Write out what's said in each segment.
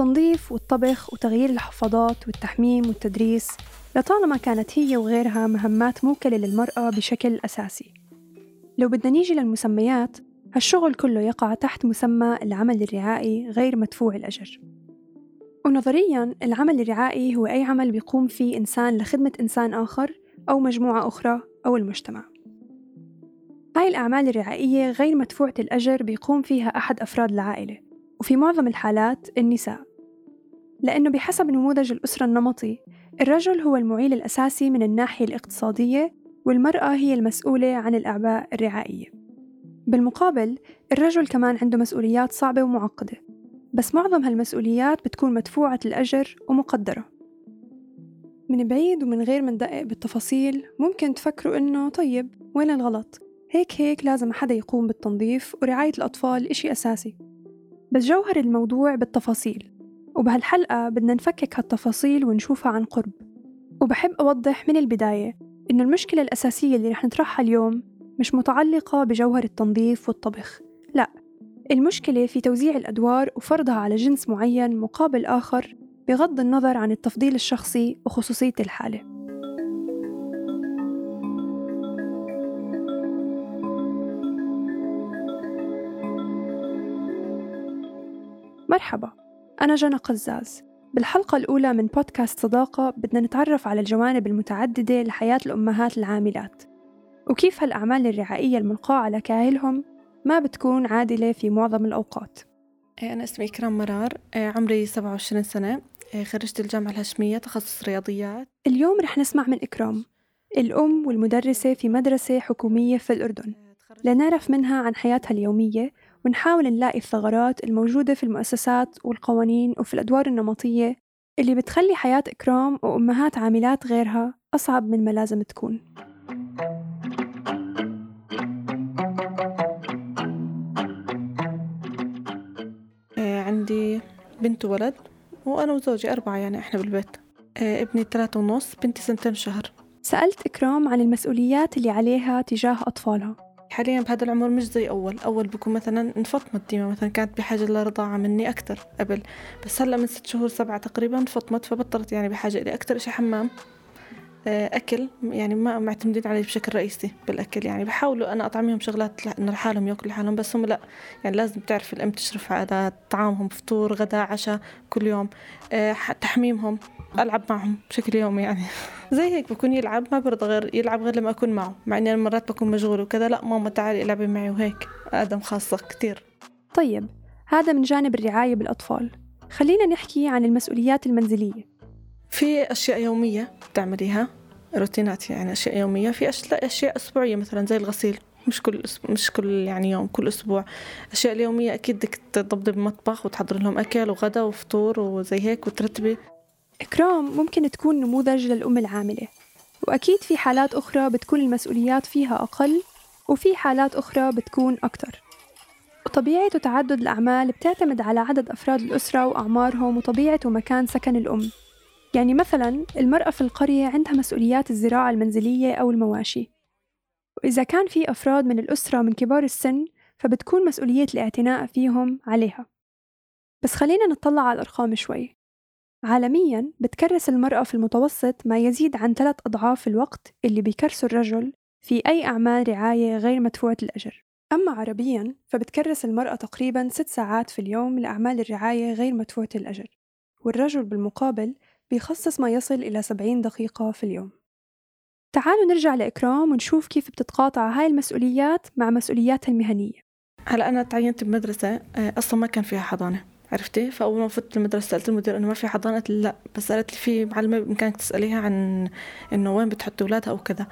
التنظيف والطبخ وتغيير الحفاضات والتحميم والتدريس لطالما كانت هي وغيرها مهمات موكلة للمرأة بشكل أساسي. لو بدنا نيجي للمسميات هالشغل كله يقع تحت مسمى العمل الرعائي غير مدفوع الأجر. ونظرياً العمل الرعائي هو أي عمل بيقوم فيه إنسان لخدمة إنسان آخر أو مجموعة أخرى أو المجتمع. هاي الأعمال الرعائية غير مدفوعة الأجر بيقوم فيها أحد أفراد العائلة وفي معظم الحالات النساء. لأنه بحسب نموذج الأسرة النمطي الرجل هو المعيل الأساسي من الناحية الاقتصادية والمرأة هي المسؤولة عن الأعباء الرعائية. بالمقابل الرجل كمان عنده مسؤوليات صعبة ومعقدة بس معظم هالمسؤوليات بتكون مدفوعة الأجر ومقدرة. من بعيد ومن غير ما ندقق بالتفاصيل ممكن تفكروا إنه طيب وين الغلط؟ هيك هيك لازم حدا يقوم بالتنظيف ورعاية الأطفال إشي أساسي. بس جوهر الموضوع بالتفاصيل. وبهالحلقة بدنا نفكك هالتفاصيل ونشوفها عن قرب. وبحب أوضح من البداية إنه المشكلة الأساسية اللي رح نطرحها اليوم مش متعلقة بجوهر التنظيف والطبخ. لا المشكلة في توزيع الأدوار وفرضها على جنس معين مقابل آخر بغض النظر عن التفضيل الشخصي وخصوصية الحالة. مرحبا. أنا جنى قزاز. بالحلقة الأولى من بودكاست صداقة بدنا نتعرف على الجوانب المتعددة لحياة الأمهات العاملات. وكيف هالأعمال الرعائية الملقاة على كاهلهم ما بتكون عادلة في معظم الأوقات. إيه، أنا اسمي إكرام مرار. إيه، عمري 27 سنة. إيه، خرجت الجامعة الهاشمية تخصص رياضيات. اليوم رح نسمع من إكرام الأم والمدرسة في مدرسة حكومية في الأردن. لنعرف منها عن حياتها اليومية ونحاول نلاقي الثغرات الموجودة في المؤسسات والقوانين وفي الأدوار النمطية اللي بتخلي حياة إكرام وأمهات عاملات غيرها أصعب من ما لازم تكون. عندي بنت وولد وأنا وزوجي أربعة يعني إحنا بالبيت. آه، ابني ثلاثة ونص بنتي سنتين وشهر سألت إكرام عن المسؤوليات اللي عليها تجاه أطفالها. حاليا بهذا العمر مش زي أول. أول بكون مثلا انفطمت ديما مثلا كانت بحاجة لرضاعة مني أكتر قبل. بس هلأ من ست شهور سبعة تقريبا انفطمت فبطلت يعني بحاجة إلي أكتر. إشي حمام؟ آه، أكل. يعني ما معتمدين علي بشكل رئيسي بالأكل. يعني بحاولوا أنا أطعميهم شغلات إنه لحالهم يأكلوا لحالهم بس هم لأ. يعني لازم تعرف الأم تشرف على طعامهم فطور غداء عشاء كل يوم. آه، تحميمهم. ألعب معهم بشكل يومي يعني. زي هيك بكون يلعب ما برضى غير يلعب غير لما أكون معه مع إني مرات بكون مشغول وكذا لا ماما تعالي إلعبي معي وهيك آدم خاصة كتير. طيب هذا من جانب الرعاية بالأطفال. خلينا نحكي عن المسؤوليات المنزلية. في أشياء يومية بتعمليها روتينات يعني أشياء يومية. في أشياء أسبوعية مثلا زي الغسيل. مش كل مش كل يعني يوم كل أسبوع. أشياء اليومية أكيد بدك تضبطي بالمطبخ وتحضري لهم أكل وغدا وفطور وزي هيك وترتبي. إكرام ممكن تكون نموذج للأم العاملة. وأكيد في حالات أخرى بتكون المسؤوليات فيها أقل وفي حالات أخرى بتكون أكتر. وطبيعة وتعدد الأعمال بتعتمد على عدد أفراد الأسرة وأعمارهم وطبيعة ومكان سكن الأم. يعني مثلا المرأة في القرية عندها مسؤوليات الزراعة المنزلية أو المواشي. وإذا كان في أفراد من الأسرة من كبار السن فبتكون مسؤولية الاعتناء فيهم عليها. بس خلينا نطلع على الأرقام شوي. عالميا بتكرس المرأة في المتوسط ما يزيد عن ثلاث أضعاف الوقت اللي بيكرسه الرجل في أي أعمال رعاية غير مدفوعة الأجر. أما عربيا فبتكرس المرأة تقريبا ست ساعات في اليوم لأعمال الرعاية غير مدفوعة الأجر والرجل بالمقابل بيخصص ما يصل إلى 70 دقيقة في اليوم. تعالوا نرجع لإكرام ونشوف كيف بتتقاطع هاي المسؤوليات مع مسؤولياتها المهنية. هلا أنا تعينت بمدرسة آه، أصلا ما كان فيها حضانة. عرفتي؟ فأول ما فت المدرسة سألت المدير أنه ما في حضانة؟ قالت لا بس قالت لي في معلمة بإمكانك تسأليها عن إنه وين بتحط اولادها أو كذا.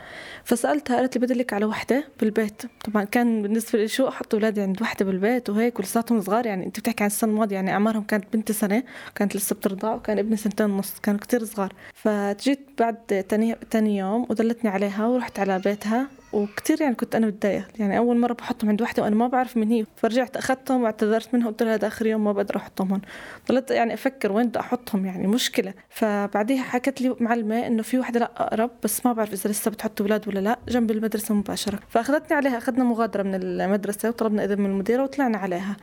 فسألتها قالت لي بدلك على وحدة بالبيت. طبعا كان بالنسبة لي شو أحط أولادي عند وحدة بالبيت وهيك ولساتهم صغار؟ يعني أنت بتحكي عن السنة الماضية يعني أعمارهم كانت بنتي سنة كانت لسه بترضع وكان ابني سنتين ونص كانوا كتير صغار. فجيت بعد تاني, تاني يوم ودلتني عليها ورحت على بيتها. وكثير يعني كنت أنا متضايقة. يعني أول مرة بحطهم عند وحدة وأنا ما بعرف من هي. فرجعت أخذتهم واعتذرت منها قلت لها هذا آخر يوم ما بقدر أحطهم هون. ضلت يعني أفكر وين بدي أحطهم يعني مشكلة. فبعديها حكت لي معلمه إنه في وحدة لا أقرب بس ما بعرف إذا لسه بتحط أولاد ولا لا جنب المدرسة مباشرة. فأخذتني عليها أخذنا مغادرة من المدرسة وطلبنا إذن من المديرة وطلعنا عليها.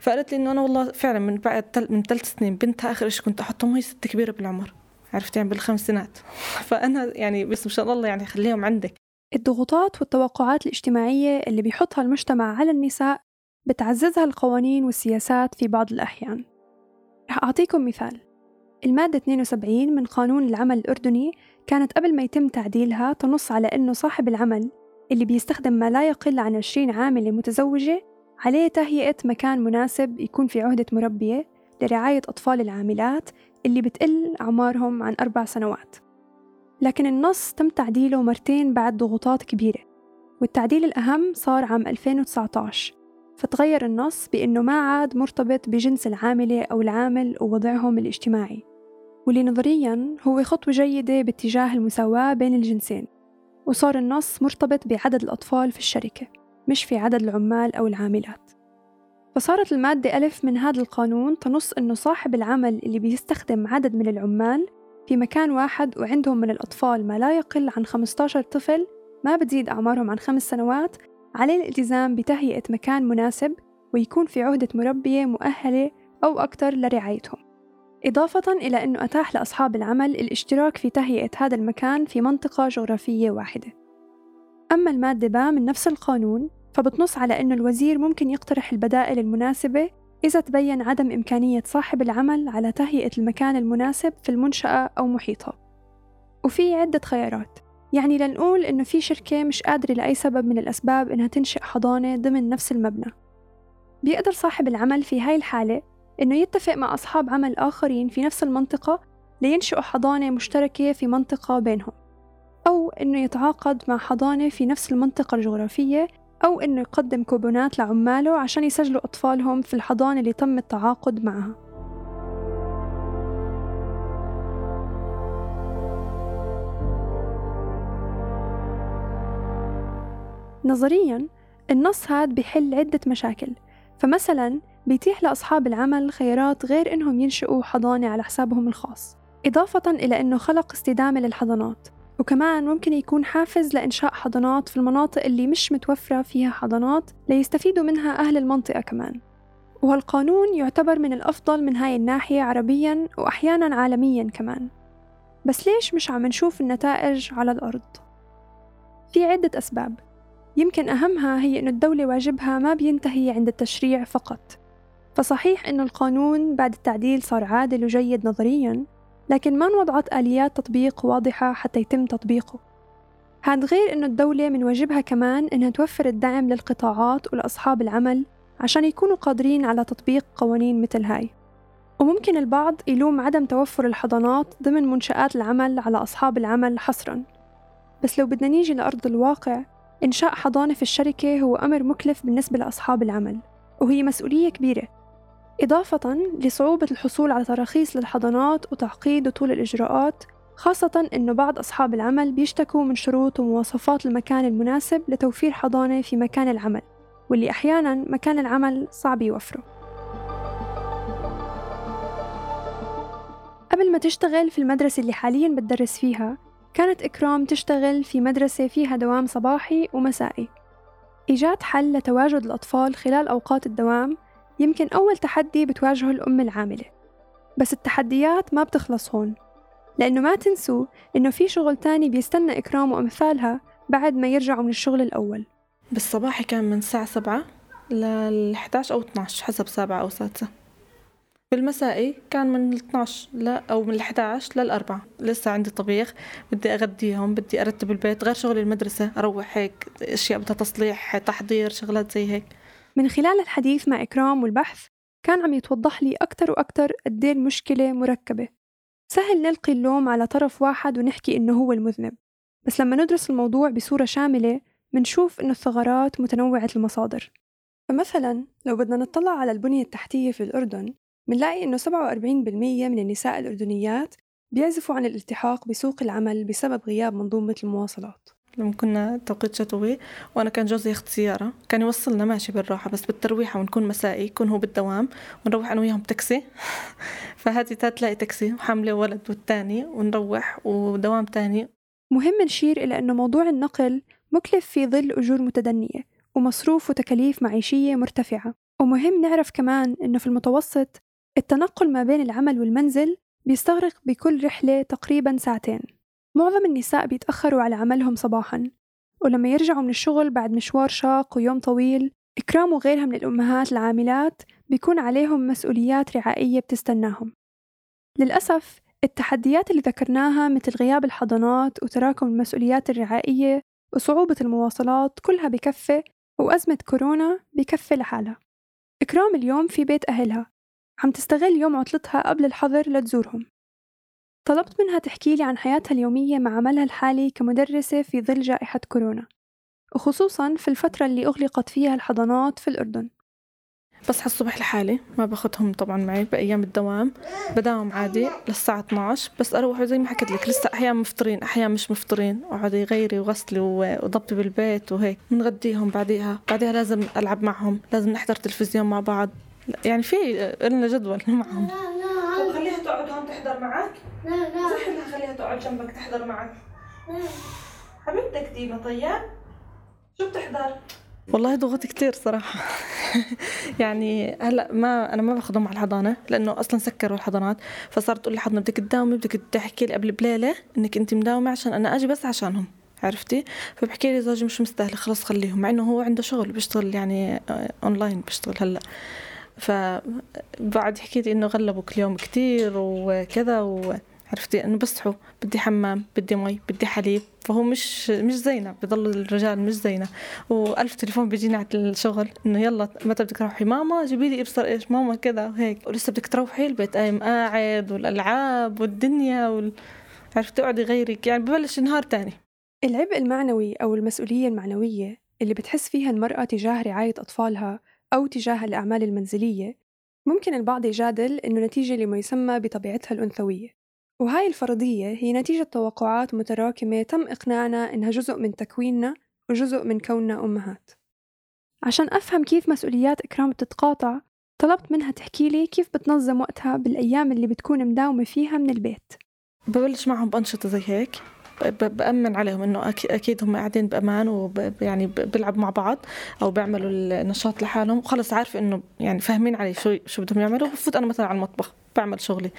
فقالت لي إنه أنا والله فعلا من بعد تل من ثلاث سنين بنتها آخر شيء كنت أحطهم وهي ست كبيرة بالعمر. عرفت يعني بالخمسينات فأنا يعني بس إن شاء الله يعني خليهم عندك. الضغوطات والتوقعات الاجتماعية اللي بيحطها المجتمع على النساء بتعززها القوانين والسياسات في بعض الأحيان. رح أعطيكم مثال. المادة 72 من قانون العمل الأردني كانت قبل ما يتم تعديلها تنص على أنه صاحب العمل اللي بيستخدم ما لا يقل عن 20 عاملة متزوجة عليه تهيئة مكان مناسب يكون في عهدة مربية لرعاية أطفال العاملات اللي بتقل أعمارهم عن أربع سنوات. لكن النص تم تعديله مرتين بعد ضغوطات كبيرة والتعديل الأهم صار عام 2019 فتغير النص بأنه ما عاد مرتبط بجنس العاملة أو العامل ووضعهم الاجتماعي واللي نظريا هو خطوة جيدة باتجاه المساواة بين الجنسين وصار النص مرتبط بعدد الأطفال في الشركة مش في عدد العمال أو العاملات. فصارت المادة ألف من هذا القانون تنص أنه صاحب العمل اللي بيستخدم عدد من العمال في مكان واحد وعندهم من الأطفال ما لا يقل عن 15 طفل ما بتزيد أعمارهم عن خمس سنوات عليه الالتزام بتهيئة مكان مناسب ويكون في عهدة مربية مؤهلة أو أكثر لرعايتهم. إضافة إلى أنه أتاح لأصحاب العمل الاشتراك في تهيئة هذا المكان في منطقة جغرافية واحدة. أما المادة با من نفس القانون فبتنص على أنه الوزير ممكن يقترح البدائل المناسبة إذا تبين عدم إمكانية صاحب العمل على تهيئة المكان المناسب في المنشأة أو محيطها وفي عدة خيارات. يعني لنقول إنه في شركة مش قادرة لأي سبب من الأسباب إنها تنشئ حضانة ضمن نفس المبنى. بيقدر صاحب العمل في هاي الحالة إنه يتفق مع أصحاب عمل آخرين في نفس المنطقة لينشئوا حضانة مشتركة في منطقة بينهم أو إنه يتعاقد مع حضانة في نفس المنطقة الجغرافية أو إنه يقدم كوبونات لعماله عشان يسجلوا أطفالهم في الحضانة اللي تم التعاقد معها. نظرياً النص هاد بيحل عدة مشاكل. فمثلاً بيتيح لأصحاب العمل خيارات غير إنهم ينشئوا حضانة على حسابهم الخاص إضافة إلى إنه خلق استدامة للحضانات. وكمان ممكن يكون حافز لإنشاء حضانات في المناطق اللي مش متوفرة فيها حضانات ليستفيدوا منها أهل المنطقة كمان. وهالقانون يعتبر من الأفضل من هاي الناحية عربيا وأحيانا عالميا كمان. بس ليش مش عم نشوف النتائج على الأرض؟ في عدة أسباب. يمكن أهمها هي أن الدولة واجبها ما بينتهي عند التشريع فقط. فصحيح أن القانون بعد التعديل صار عادل وجيد نظريا لكن ما انوضعت آليات تطبيق واضحة حتى يتم تطبيقه. هاد غير أنه الدولة من واجبها كمان أنها توفر الدعم للقطاعات ولأصحاب العمل عشان يكونوا قادرين على تطبيق قوانين مثل هاي. وممكن البعض يلوم عدم توفر الحضانات ضمن منشآت العمل على أصحاب العمل حصرا. بس لو بدنا نيجي لأرض الواقع إنشاء حضانة في الشركة هو أمر مكلف بالنسبة لأصحاب العمل وهي مسؤولية كبيرة. إضافة لصعوبة الحصول على تراخيص للحضانات وتعقيد وطول الإجراءات خاصة أنه بعض أصحاب العمل بيشتكوا من شروط ومواصفات المكان المناسب لتوفير حضانة في مكان العمل واللي أحيانا مكان العمل صعب يوفره. قبل ما تشتغل في المدرسة اللي حاليا بتدرس فيها كانت إكرام تشتغل في مدرسة فيها دوام صباحي ومسائي. إيجاد حل لتواجد الأطفال خلال أوقات الدوام يمكن أول تحدي بتواجهه الأم العاملة. بس التحديات ما بتخلص هون لأنه ما تنسوا إنه في شغل تاني بيستنى إكرام وأمثالها بعد ما يرجعوا من الشغل الأول. بالصباحي كان من الساعة سبعة لل 11 أو 12 حسب سابعة أو سادسة. بالمسائي كان من ال 12 لا أو من ال 11 للأربعة. لسه عندي طبيخ بدي أغديهم بدي أرتب البيت غير شغل المدرسة أروح هيك أشياء بدها تصليح تحضير شغلات زي هيك. من خلال الحديث مع إكرام والبحث كان عم يتوضح لي أكتر وأكتر قد إيه المشكلة مركبة. سهل نلقي اللوم على طرف واحد ونحكي إنه هو المذنب بس لما ندرس الموضوع بصورة شاملة منشوف إنه الثغرات متنوعة المصادر. فمثلا لو بدنا نطلع على البنية التحتية في الأردن منلاقي إنه 47% من النساء الأردنيات بيعزفوا عن الالتحاق بسوق العمل بسبب غياب منظومة المواصلات. لما كنا توقيت شتوي وأنا كان جوزي ياخذ سياره كان يوصلنا ماشي بالراحة بس بالترويحه ونكون مسائي يكون هو بالدوام ونروح أنا وياهم تاكسي. فهذه تلاقي تاكسي وحامله ولد والتاني ونروح ودوام تاني. مهم نشير إلى أنه موضوع النقل مكلف في ظل أجور متدنية ومصروف وتكاليف معيشية مرتفعة. ومهم نعرف كمان إنه في المتوسط التنقل ما بين العمل والمنزل بيستغرق بكل رحلة تقريبا ساعتين. معظم النساء بيتأخروا على عملهم صباحا ولما يرجعوا من الشغل بعد مشوار شاق ويوم طويل إكرام وغيرها من الأمهات العاملات بيكون عليهم مسؤوليات رعائية بتستناهم. للأسف التحديات اللي ذكرناها مثل غياب الحضانات وتراكم المسؤوليات الرعائية وصعوبة المواصلات كلها بكفة وأزمة كورونا بكفة لحالها. إكرام اليوم في بيت أهلها عم تستغل يوم عطلتها قبل الحظر لتزورهم. طلبت منها تحكي لي عن حياتها اليومية مع عملها الحالي كمدرسة في ظل جائحة كورونا وخصوصا في الفترة اللي أغلقت فيها الحضانات في الأردن. بصحى الصبح لحالي ما باخدهم طبعا معي بايام الدوام بداوم عادي للساعة 12 بس أروح زي ما حكيت لك لسه أحيانا مفطرين أحيانا مش مفطرين اقعد غيري وغسلي وضبطي بالبيت وهيك بنغديهم بعديها بعديها لازم ألعب معهم لازم نحضر تلفزيون مع بعض يعني في لنا جدول معهم. تقعد هون تحضر معك لا لا. زحلها خليها تقعد جنبك تحضر معك لا. حبيبتك ديما طيب. شو بتحضر؟ والله ضغط كتير صراحة. يعني هلأ ما أنا ما باخذهم على الحضانة لأنه أصلا سكروا الحضانات. فصارت تقول لي حضنة بدك تداومي بدك تحكي لي قبل بليلة إنك أنت مداومة عشان أنا أجي بس عشانهم عرفتي؟ فبحكي لي زوجي مش مستاهل خلص خليهم مع إنه هو عنده شغل بيشتغل يعني اونلاين بيشتغل هلأ. فبعد حكيت إنه غلبوا كل يوم كتير وكذا و عرفتي انه بصحوا بدي حمام بدي مي بدي حليب. فهو مش مش زينا بضل الرجال مش زينا وألف تليفون بيجيني على الشغل إنه يلا متى بدك تروحي؟ ماما جيبي لي إبصر إيش؟ ماما كذا وهيك ولسه بدك تروحي؟ البيت قايم قاعد والألعاب والدنيا وال... عرفتي تقعدي غيرك. يعني ببلش نهار تاني. العبء المعنوي أو المسؤولية المعنوية اللي بتحس فيها المرأة تجاه رعاية أطفالها أو تجاه الأعمال المنزلية ممكن البعض يجادل إنه نتيجة لما يسمى بطبيعتها الأنثوية. وهاي الفرضية هي نتيجة توقعات متراكمة تم إقناعنا إنها جزء من تكويننا وجزء من كوننا أمهات. عشان أفهم كيف مسؤوليات إكرام بتتقاطع طلبت منها تحكي لي كيف بتنظم وقتها بالأيام اللي بتكون مداومة فيها من البيت. ببلش معهم بأنشطة زي هيك. بأمن عليهم إنه أكيد هم قاعدين بأمان ويعني بيلعبوا مع بعض أو بيعملوا النشاط لحالهم. وخلص عارفة إنه يعني فاهمين علي شو شو بدهم يعملوا. بفوت أنا مثلا على المطبخ بعمل شغلي.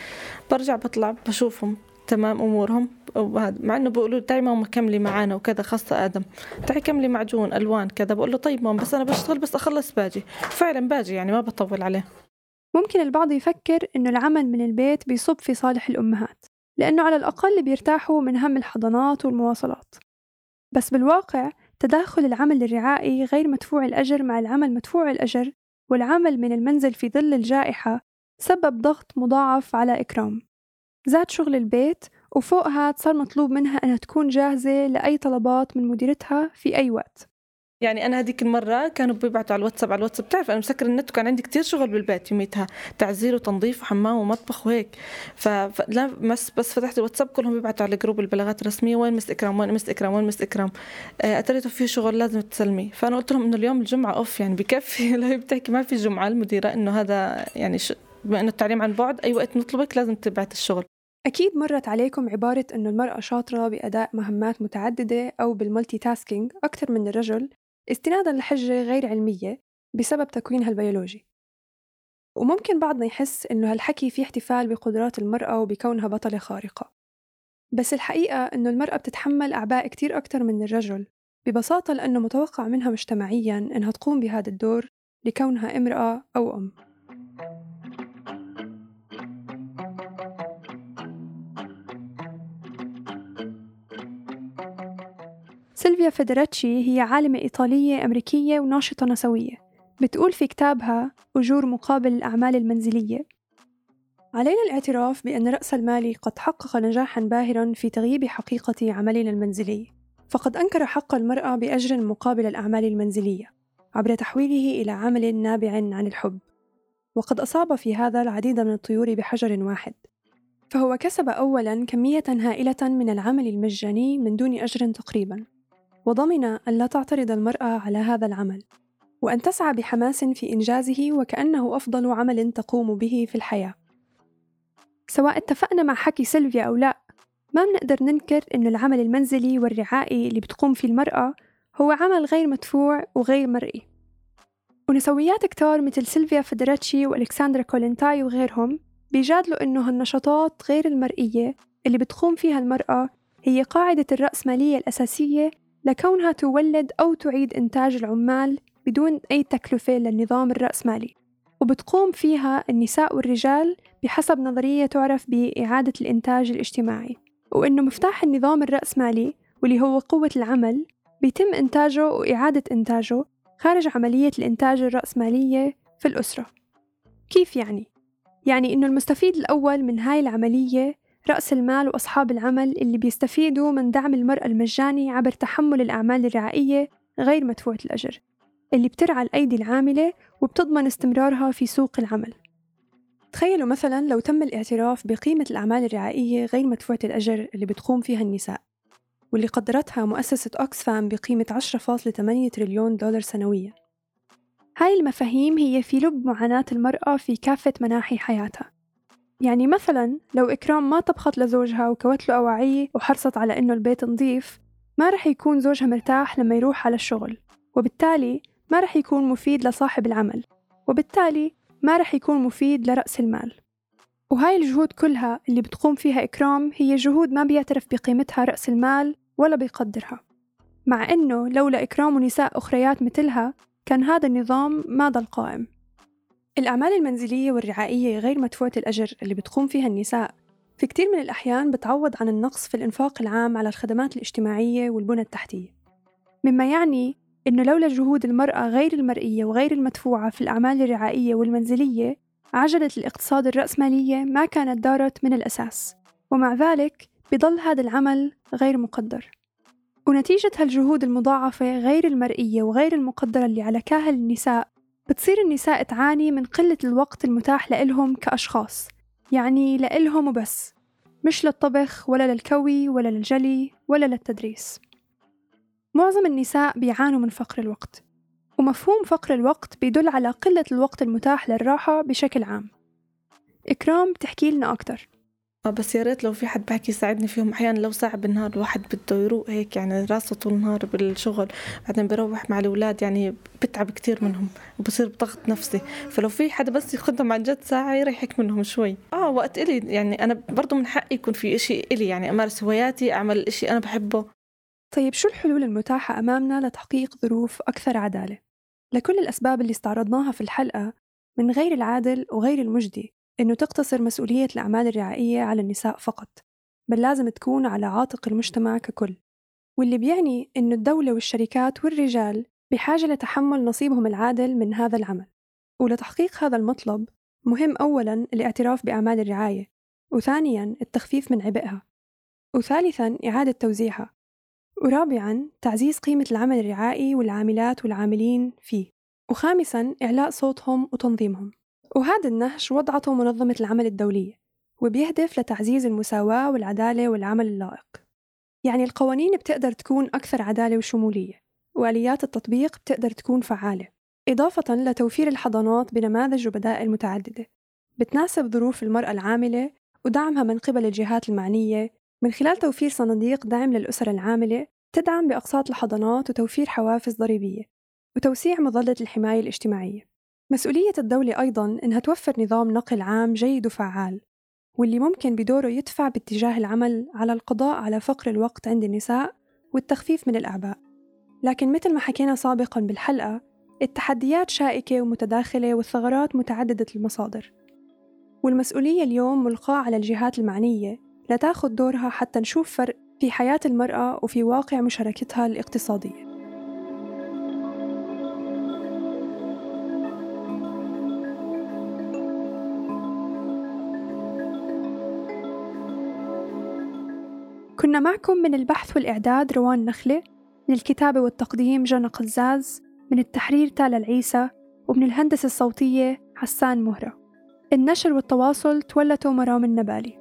برجع بطلع بشوفهم تمام أمورهم. مع إنه بيقولوا تعي ماما كملي معانا وكذا خاصة آدم. تعي كملي معجون ألوان كذا. بقول له طيب ماما بس أنا بشتغل بس أخلص باجي. فعلا باجي يعني ما بطول عليه. ممكن البعض يفكر إنه العمل من البيت بيصب في صالح الأمهات. لأنه على الأقل بيرتاحوا من هم الحضانات والمواصلات. بس بالواقع تداخل العمل الرعائي غير مدفوع الأجر مع العمل مدفوع الأجر والعمل من المنزل في ظل الجائحة سبب ضغط مضاعف على إكرام. زاد شغل البيت وفوقها صار مطلوب منها أنها تكون جاهزة لأي طلبات من مديرتها في أي وقت. يعني أنا هذيك المرة كانوا بيبعتوا على الواتساب على الواتساب بتعرف أنا مسكر النت وكان عندي كتير شغل بالبيت يوميتها تعزيل وتنظيف وحمام ومطبخ وهيك. فلا بس بس فتحت الواتساب كلهم بيبعتوا على group البلاغات الرسمية وين Miss إكرام وين Miss إكرام وين Miss إكرام. آه، أتريته في شغل لازم تسلمي. فأنا قلت لهم إنه اليوم الجمعة off يعني بكفي. لا بتحكي ما في جمعة المديرة إنه هذا يعني بما إنه التعليم عن بعد أي وقت نطلبك لازم تبعت الشغل. أكيد مرت عليكم عبارة أنه المرأة شاطرة بأداء مهمات متعددة أو بال multitasking أكثر من الرجل. استنادا لحجة غير علمية بسبب تكوينها البيولوجي. وممكن بعضنا يحس إنه هالحكي فيه احتفال بقدرات المرأة وبكونها بطلة خارقة. بس الحقيقة إنه المرأة بتتحمل أعباء كتير أكتر من الرجل ببساطة لأنه متوقع منها مجتمعيا إنها تقوم بهذا الدور لكونها امرأة أو أم. سيلفيا فيدراتشي هي عالمة إيطالية أمريكية وناشطة نسوية. بتقول في كتابها أجور مقابل الأعمال المنزلية. علينا الاعتراف بأن رأس المال قد حقق نجاحا باهرا في تغييب حقيقة عملنا المنزلي. فقد أنكر حق المرأة بأجر مقابل الأعمال المنزلية عبر تحويله إلى عمل نابع عن الحب. وقد أصاب في هذا العديد من الطيور بحجر واحد. فهو كسب أولا كمية هائلة من العمل المجاني من دون أجر تقريبا. وضمن أن لا تعترض المرأة على هذا العمل وأن تسعى بحماس في إنجازه وكأنه أفضل عمل تقوم به في الحياة. سواء اتفقنا مع حكي سيلفيا أو لا ما بنقدر ننكر أن العمل المنزلي والرعائي اللي بتقوم فيه المرأة هو عمل غير مدفوع وغير مرئي. ونسويات كتار مثل سيلفيا فيدريتشي وألكسندرا كولونتاي وغيرهم بيجادلوا إنه هالنشاطات غير المرئية اللي بتقوم فيها المرأة هي قاعدة الرأسمالية الأساسية لكونها تولد أو تعيد إنتاج العمال بدون أي تكلفة للنظام الرأسمالي. وبتقوم فيها النساء والرجال بحسب نظرية تعرف بإعادة الإنتاج الاجتماعي. وإنه مفتاح النظام الرأسمالي واللي هو قوة العمل بيتم إنتاجه وإعادة إنتاجه خارج عملية الإنتاج الرأسمالية في الأسرة. كيف يعني؟ يعني إنه المستفيد الأول من هاي العملية رأس المال وأصحاب العمل اللي بيستفيدوا من دعم المرأة المجاني عبر تحمل الأعمال الرعائية غير مدفوعة الأجر اللي بترعى الأيدي العاملة وبتضمن استمرارها في سوق العمل. تخيلوا مثلا لو تم الاعتراف بقيمة الأعمال الرعائية غير مدفوعة الأجر اللي بتقوم فيها النساء واللي قدرتها مؤسسة أوكسفام بقيمة 10.8 تريليون دولار سنويا. هاي المفاهيم هي في لب معاناة المرأة في كافة مناحي حياتها. يعني مثلا لو إكرام ما طبخت لزوجها وكوت له أواعيه وحرصت على إنه البيت نظيف ما رح يكون زوجها مرتاح لما يروح على الشغل وبالتالي ما رح يكون مفيد لصاحب العمل وبالتالي ما رح يكون مفيد لرأس المال. وهاي الجهود كلها اللي بتقوم فيها إكرام هي جهود ما بيعترف بقيمتها رأس المال ولا بيقدرها. مع إنه لولا إكرام ونساء أخريات مثلها كان هذا النظام ما ضل قائم. الأعمال المنزلية والرعائية غير مدفوعة الأجر اللي بتقوم فيها النساء. في كتير من الأحيان بتعوض عن النقص في الإنفاق العام على الخدمات الاجتماعية والبنى التحتية. مما يعني إنه لولا جهود المرأة غير المرئية وغير المدفوعة في الأعمال الرعائية والمنزلية عجلة الاقتصاد الرأسمالية ما كانت دارت من الأساس. ومع ذلك بضل هذا العمل غير مقدر. ونتيجة هالجهود المضاعفة غير المرئية وغير المقدرة اللي على كاهل النساء بتصير النساء تعاني من قلة الوقت المتاح لإلهم كأشخاص يعني لإلهم وبس مش للطبخ ولا للكوي ولا للجلي ولا للتدريس. معظم النساء بيعانوا من فقر الوقت ومفهوم فقر الوقت بيدل على قلة الوقت المتاح للراحة بشكل عام. إكرام بتحكي لنا أكتر. آه بس يا ريت لو في حد بحكي يساعدني فيهم. أحيانا لو ساعة بالنهار الواحد بده يروق هيك يعني راسه طول النهار بالشغل بعدين بروح مع الأولاد يعني بتعب كتير منهم وبصير بضغط نفسي. فلو في حدا بس ياخذهم عن جد ساعة يريحك منهم شوي. آه وقت إلي يعني أنا برضه من حقي يكون في إشي إلي يعني أمارس هواياتي أعمل إشي أنا بحبه. طيب شو الحلول المتاحة أمامنا لتحقيق ظروف أكثر عدالة؟ لكل الأسباب اللي استعرضناها في الحلقة من غير العادل وغير المجدي. إنه تقتصر مسؤولية الأعمال الرعائية على النساء فقط بل لازم تكون على عاتق المجتمع ككل. واللي بيعني إنه الدولة والشركات والرجال بحاجة لتحمل نصيبهم العادل من هذا العمل. ولتحقيق هذا المطلب مهم أولاً الاعتراف بأعمال الرعاية وثانياً التخفيف من عبئها وثالثاً إعادة توزيعها ورابعاً تعزيز قيمة العمل الرعائي والعاملات والعاملين فيه وخامساً إعلاء صوتهم وتنظيمهم. وهذا النهج وضعته منظمة العمل الدولية وبيهدف لتعزيز المساواة والعدالة والعمل اللائق. يعني القوانين بتقدر تكون أكثر عدالة وشمولية وآليات التطبيق بتقدر تكون فعالة إضافة لتوفير الحضانات بنماذج وبدائل متعددة. بتناسب ظروف المرأة العاملة ودعمها من قبل الجهات المعنية. من خلال توفير صناديق دعم للأسر العاملة تدعم بأقساط الحضانات وتوفير حوافز ضريبية وتوسيع مظلة الحماية الاجتماعية. مسؤولية الدولة أيضاً إنها توفر نظام نقل عام جيد وفعال واللي ممكن بدوره يدفع باتجاه العمل على القضاء على فقر الوقت عند النساء والتخفيف من الأعباء. لكن مثل ما حكينا سابقاً بالحلقة التحديات شائكة ومتداخلة والثغرات متعددة المصادر. والمسؤولية اليوم ملقاة على الجهات المعنية لتاخذ دورها حتى نشوف فرق في حياة المرأة وفي واقع مشاركتها الاقتصادية. كنا معكم من البحث والإعداد روان نخلة من الكتابة والتقديم جنى قزاز من التحرير تالا العيسى ومن الهندسة الصوتية حسان مهرة. النشر والتواصل تولته مرام النبالي.